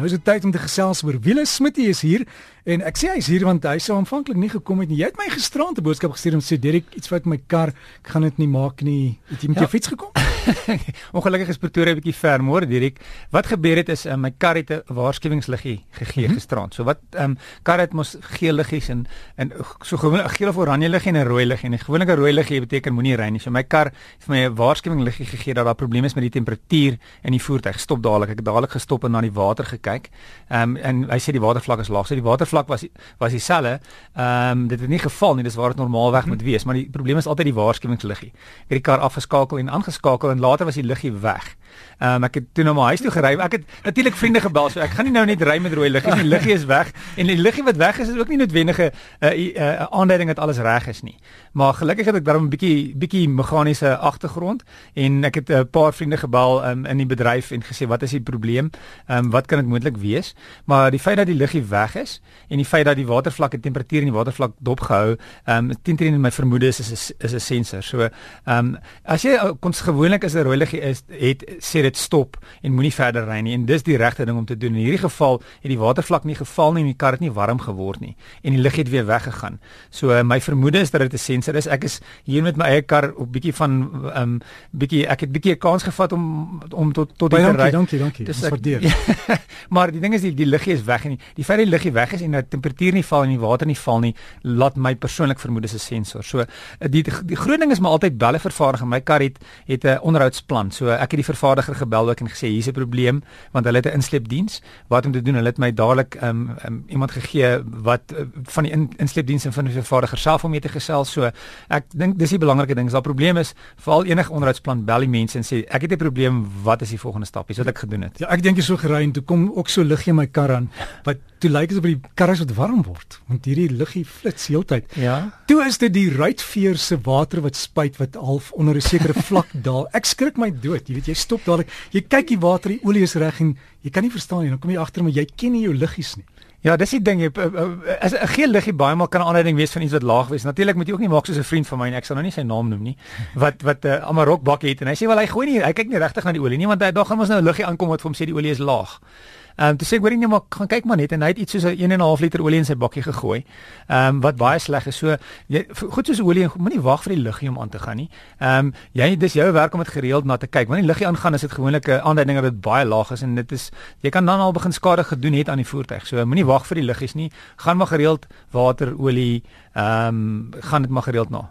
Nou is dit tyd om te gesels oor Wiele Smit is hier en ek sê hy's hier want hy sou aanvanklik nie gekom het nie. Jy het my gisterand 'n boodskap gestuur om sê Derek iets wat my kar, ek gaan dit nie maak nie. Het jy met ja. jou fiets gekom? Ongelukkig is Pretoria 'n bietjie ver, môre Dirk. Wat gebeur het is uh, my kar het 'n waarskuwingsliggie gegee mm -hmm. gisterand. So wat ehm um, kar het mos geel liggies en en so gewoon 'n geel of oranje liggie en 'n rooi liggie en 'n gewone rooi liggie beteken moenie ry nie. So my kar het vir my 'n waarskuwingsliggie gegee dat daar probleme is met die temperatuur in die voertuig. Stop dadelik. Ek het dadelik gestop en na die water gekyk. Ehm um, en hy sê die watervlak is laag. So die watervlak was was dieselfde. Ehm um, dit het nie geval nie. Dis waar dit normaalweg moet wees, maar die probleem is altyd die waarskuwingsliggie. Ek het die kar afgeskakel en aangeskakel en later was die liggie weg. Ehm um, ek het toe na my huis toe gery. Ek het natuurlik vriende gebel, so ek gaan nie nou net ry met rooi liggies nie. Die liggie is weg en die liggie wat weg is is ook nie noodwendige 'n uh, uh, uh, aanduiding dat alles reg is nie. Maar gelukkig het ek daarom 'n bietjie bietjie meganiese agtergrond en ek het 'n uh, paar vriende gebel um, in die bedryf en gesê wat is die probleem? Ehm um, wat kan dit moontlik wees? Maar die feit dat die liggie weg is en die feit dat die watervlak en temperatuur in die watervlak dopgehou, ehm um, teen teen my vermoede is is is 'n sensor. So ehm um, as jy kon gewoonlik as 'n rooi liggie is het sê dit stop en moenie verder ry nie en dis die regte ding om te doen. In hierdie geval het die watervlak nie geval nie en die kar het nie warm geword nie en die lug het weer weggegaan. So uh, my vermoede is dat dit 'n sensor is. Ek is hier met my eie kar op bietjie van ehm um, bietjie ek het bietjie 'n kans gevat om om tot tot die ry. Dankie, dankie. Dis waardeer. maar die ding is die die luggie is weg en die, die feit dat die luggie weg is en dat temperatuur nie val en die water nie val nie, laat my persoonlik vermoed dis 'n sensor. So die die, die groot ding is maar altyd belle vervaardig. My kar het het 'n onderhoudsplan. So ek het die vervaardiger gebel ook en gesê hier's 'n probleem want hulle het 'n insleepdiens. Wat om te doen? Hulle het my dadelik um, um, iemand gegee wat uh, van die in, insleepdiens en van die vervaardiger self om mee te gesels. So ek dink dis die belangrike ding. As daar 'n probleem is, val enige onderhoudsplan bel die mense en sê ek het 'n probleem, wat is die volgende stap? Dis wat ek gedoen het. Ja, ek dink jy so gery en toe kom ook so liggie in my kar aan wat toe lyk dit of die kar is wat warm word want hierdie liggie flits heeltyd. Ja. Toe is dit die ruitveer se water wat spuit wat half onder 'n sekere vlak daal. Ek skrik my dood. Jy weet jy stop dadelik. Jy kyk die water, die olie is reg en jy kan nie verstaan nie. Dan kom jy agter maar jy ken nie jou liggies nie. Ja, dis die ding. As 'n geel liggie baie maal kan 'n aanduiding wees van iets wat laag is. Natuurlik moet jy ook nie maak soos 'n vriend van my en ek sal nou nie sy naam noem nie. Wat wat 'n uh, Amarok bak het en hy sê wel hy gooi nie, hy kyk nie regtig na die olie nie want hy daar gaan ons nou 'n liggie aankom wat vir hom sê die olie is laag. Ehm um, toe sê ek hoorie nee maar gaan kyk maar net en hy het iets soos 'n 1 en 'n half liter olie in sy bakkie gegooi. Ehm um, wat baie sleg is. So jy goed soos olie moenie wag vir die liggie om aan te gaan nie. Ehm um, jy dis jou werk om dit gereeld na te kyk. Wanneer die liggie aangaan is dit gewoonlik 'n aanduiding dat dit baie laag is en dit is jy kan dan al begin skade gedoen het aan die voertuig. So moenie wag vir die liggies nie. Gaan maar gereeld water, olie, ehm um, gaan dit maar gereeld na.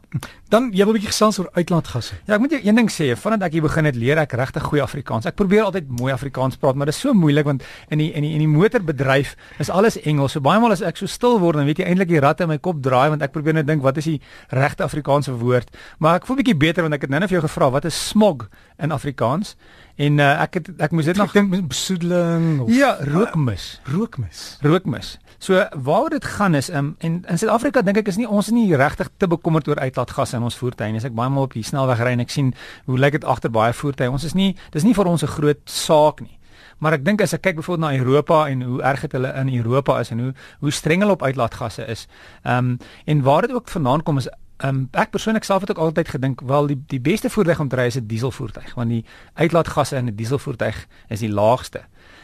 Dan jy wil 'n bietjie gesels oor uitlaatgasse. Ja, ek moet jou een ding sê, vandat ek hier begin het leer ek regtig goeie Afrikaans. Ek probeer altyd mooi Afrikaans praat, maar dit is so moeilik want in die in die in die motorbedryf is alles Engels. So baie maal as ek so stil word, dan weet jy eintlik die ratte in my kop draai want ek probeer net dink wat is die regte Afrikaanse woord. Maar ek voel bietjie beter want ek het nou net vir jou gevra wat is smog in Afrikaans? En uh, ek het ek moes dit nog dink besoedeling of Ja, rookmis. Rookmis. Rookmis. So waaroor dit gaan is um, in in Suid-Afrika dink ek is nie ons nie regtig te bekommerd oor uitlaatgasse in ons voertuie nie. As ek baie maal op die snelweg ry en ek sien hoe lyk dit agter baie voertuie. Ons is nie dis nie vir ons 'n groot saak nie. Maar ek dink as ek kyk byvoorbeeld na Europa en hoe erg dit hulle in Europa is en hoe hoe streng hulle op uitlaatgasse is. Ehm um, en waar dit ook vandaan kom is Um, ek persoonlik self het ook altyd gedink wel die die beste voertuig om te ry is 'n dieselvoertuig want die uitlaatgasse in 'n dieselvoertuig is die laagste.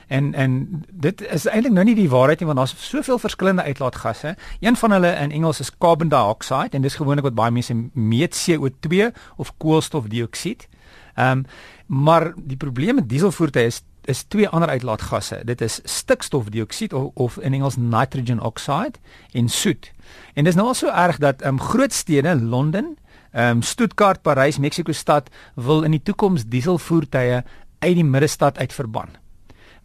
En en dit is eintlik nou nie die waarheid nie want daar's soveel verskillende uitlaatgasse. Een van hulle in Engels is carbon dioxide en dis gewoonlik wat baie mense meet CO2 of koolstofdioksied. Ehm um, maar die probleem met dieselvoertuie is is twee ander uitlaatgasse. Dit is stikstofdioksied of, of in Engels nitrogen oxide en soet. En dis nou al so erg dat ehm um, groot stede, Londen, ehm um, Stuttgart, Parys, Mexico stad wil in die toekoms dieselvoertuie uit die middestad uit verban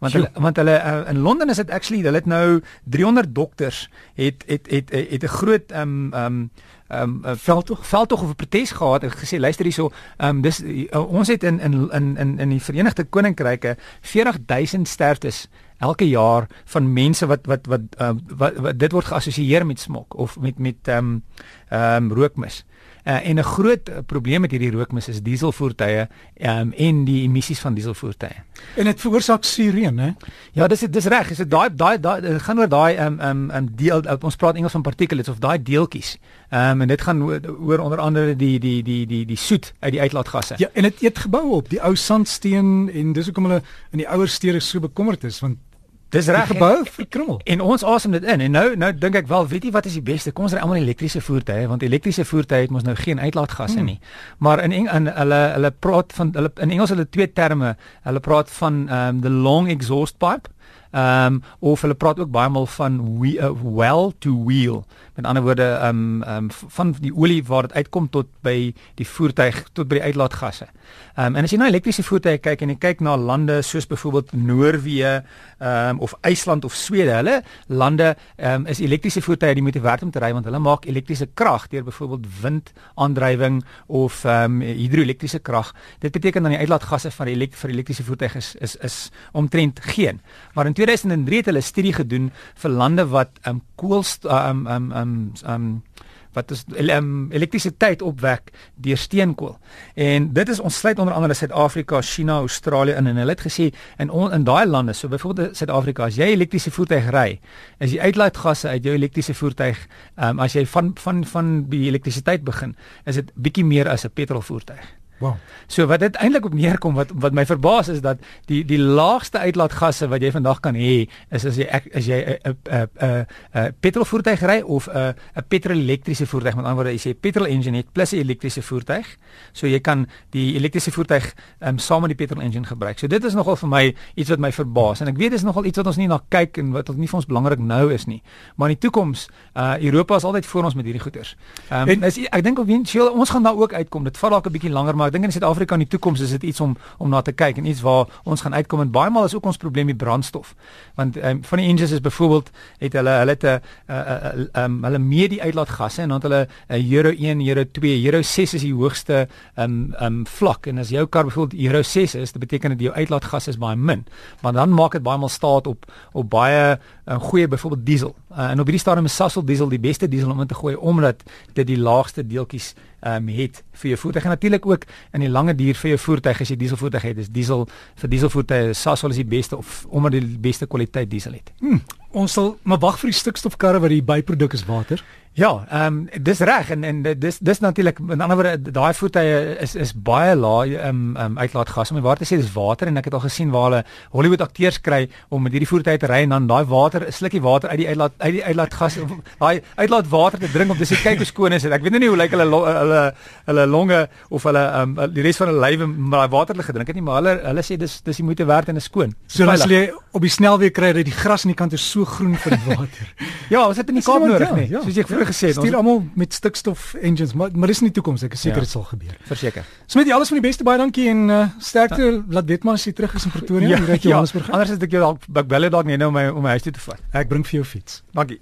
want hulle want hulle uh, in Londen is dit actually hulle het nou 300 dokters het het het het 'n groot um, um, um, veldtog? veldtog of 'n protes gehad. En gesê luister hierso um, dis uh, ons het in in in in in die Verenigde Koninkryke 40000 sterftes elke jaar van mense wat wat wat, uh, wat, wat dit word geassosieer met smok of met met ehm um, ehm um, rookmis. Uh, en 'n groot uh, probleem met hierdie rookmis is dieselvoertuie um, en die emissies van dieselvoertuie. En dit veroorsaak sirene, hè? Ja, dis dis reg. Is dit daai daai daai gaan oor daai um um um deel ons praat Engels van particulates of daai deeltjies. Um en dit gaan oor onder andere die die die die die soet uit die uitlaatgasse. Ja, en dit eet gebou op, die ou sandsteen en dis hoekom hulle in die ouer stede so bekommerd is want Dis reg. Gebou verkrummel. En ons asem dit in. En nou nou dink ek wel, weet jy wat is die beste? Kom ons ry almal elektriese voertuie want elektriese voertuie het mos nou geen uitlaatgasse hmm. nie. Maar in in hulle hulle praat van hulle in Engels hulle twee terme. Hulle praat van um the long exhaust pipe Ehm um, of hulle praat ook baie maal van we, uh, well to wheel. Met ander woorde, ehm um, ehm um, van die olie waar dit uitkom tot by die voertuig tot by die uitlaatgasse. Ehm um, en as jy na elektriese voertuie kyk en jy kyk na lande soos byvoorbeeld Noorwe, ehm um, of IJsland of Swede, hulle lande ehm um, is elektriese voertuie die moet werk om te ry want hulle maak elektriese krag deur byvoorbeeld windaandrywing of ehm um, hidroelektriese krag. Dit beteken dan die uitlaatgasse van die elekt vir elektriese voertuie is is is omtrent geen. Maar in 2003 het hulle studie gedoen vir lande wat ehm um, koolst ehm ehm ehm ehm wat is um, elektrisiteit opwek deur steenkool. En dit is ons sluit onder andere Suid-Afrika, China, Australië in en hulle het gesê in on, in daai lande, so byvoorbeeld Suid-Afrika, as jy elektriese voertuig ry, is die uitlaatgasse uit jou elektriese voertuig, um, as jy van van van die elektrisiteit begin, is dit bietjie meer as 'n petrolvoertuig. Wow. So wat dit eintlik op neerkom wat wat my verbaas is dat die die laagste uitlaatgasse wat jy vandag kan hê is as jy ek as jy 'n 'n 'n 'n petrolvoertuig ry of 'n 'n petrolelektriese voertuig met ander woorde jy 'n petrol engine het plus 'n elektriese voertuig. So jy kan die elektriese voertuig um, saam met die petrol engine gebruik. So dit is nogal vir my iets wat my verbaas en ek weet dis nogal iets wat ons nie na kyk en wat nie vir ons belangrik nou is nie. Maar in die toekoms uh Europa is altyd voor ons met hierdie goeters. Ehm um, ek dink wie ons gaan daar ook uitkom. Dit vat dalk 'n bietjie langer maar ek dink in Suid-Afrika in die toekoms is dit iets om om na te kyk en iets waar ons gaan uitkom en baie maal is ook ons probleem die brandstof. Want um, van die engines is byvoorbeeld het hulle hulle het 'n um, hulle mee die uitlaatgasse en dan het hulle 'n uh, Euro 1, Euro 2, Euro 6 is die hoogste um um vlak en as jou kar byvoorbeeld Euro 6 is, dit beteken dat jou uitlaatgas is baie min. Maar dan maak dit baie maal staat op op baie 'n uh, goeie byvoorbeeld diesel. Uh, en op hierdie stadium is Sasol diesel die beste diesel om in te gooi omdat dit die laagste deeltjies ehm um, het vir jou voertuig en natuurlik ook in die lange duur vir jou voertuig as jy dieselvoertuig het, is diesel vir dieselvoertuie Sasol is die beste of omdat die beste kwaliteit diesel het. Hmm, ons sal maar wag vir die stikstofkarre wat die byproduk is water. Ja, ehm um, dis reg en en dis dis natuurlik met ander woorde daai voertuie is is baie laag ehm um, um, uitlaatgas. Om waar te sê dis water en ek het al gesien waar hulle Hollywood akteurs kry om met hierdie voertuie te ry en dan daai water, 'n slukkie water uit die uitlaat uit die uitlaatgas daai uitlaatwater te drink om te sê kyk hoe skoon is dit. Ek weet nou nie hoe lyk hulle hulle hulle longe of hulle ehm um, die res van hulle lywe maar daai water hulle gedrink het nie, maar hulle hulle sê dis dis die moeite werd en is skoon. So as jy op die snelweg kry dat die gras aan die kant is so groen vir die water. ja, ons het in die Kaap nodig ja, nie. Ja, Soos jy vroeër gesê het, stuur almal met stikstof engines, maar maar dis in die toekoms, ek is seker ja. dit sal gebeur. Verseker. Smit, jy alles van die beste baie dankie en uh, sterkte. Ja. Laat weet maar as jy terug is in Pretoria, ja, hier uit Johannesburg. Ja, anders is ek jou dalk bel dalk nie nou om my om my huis toe te vat. Ek bring vir jou fiets. Dankie.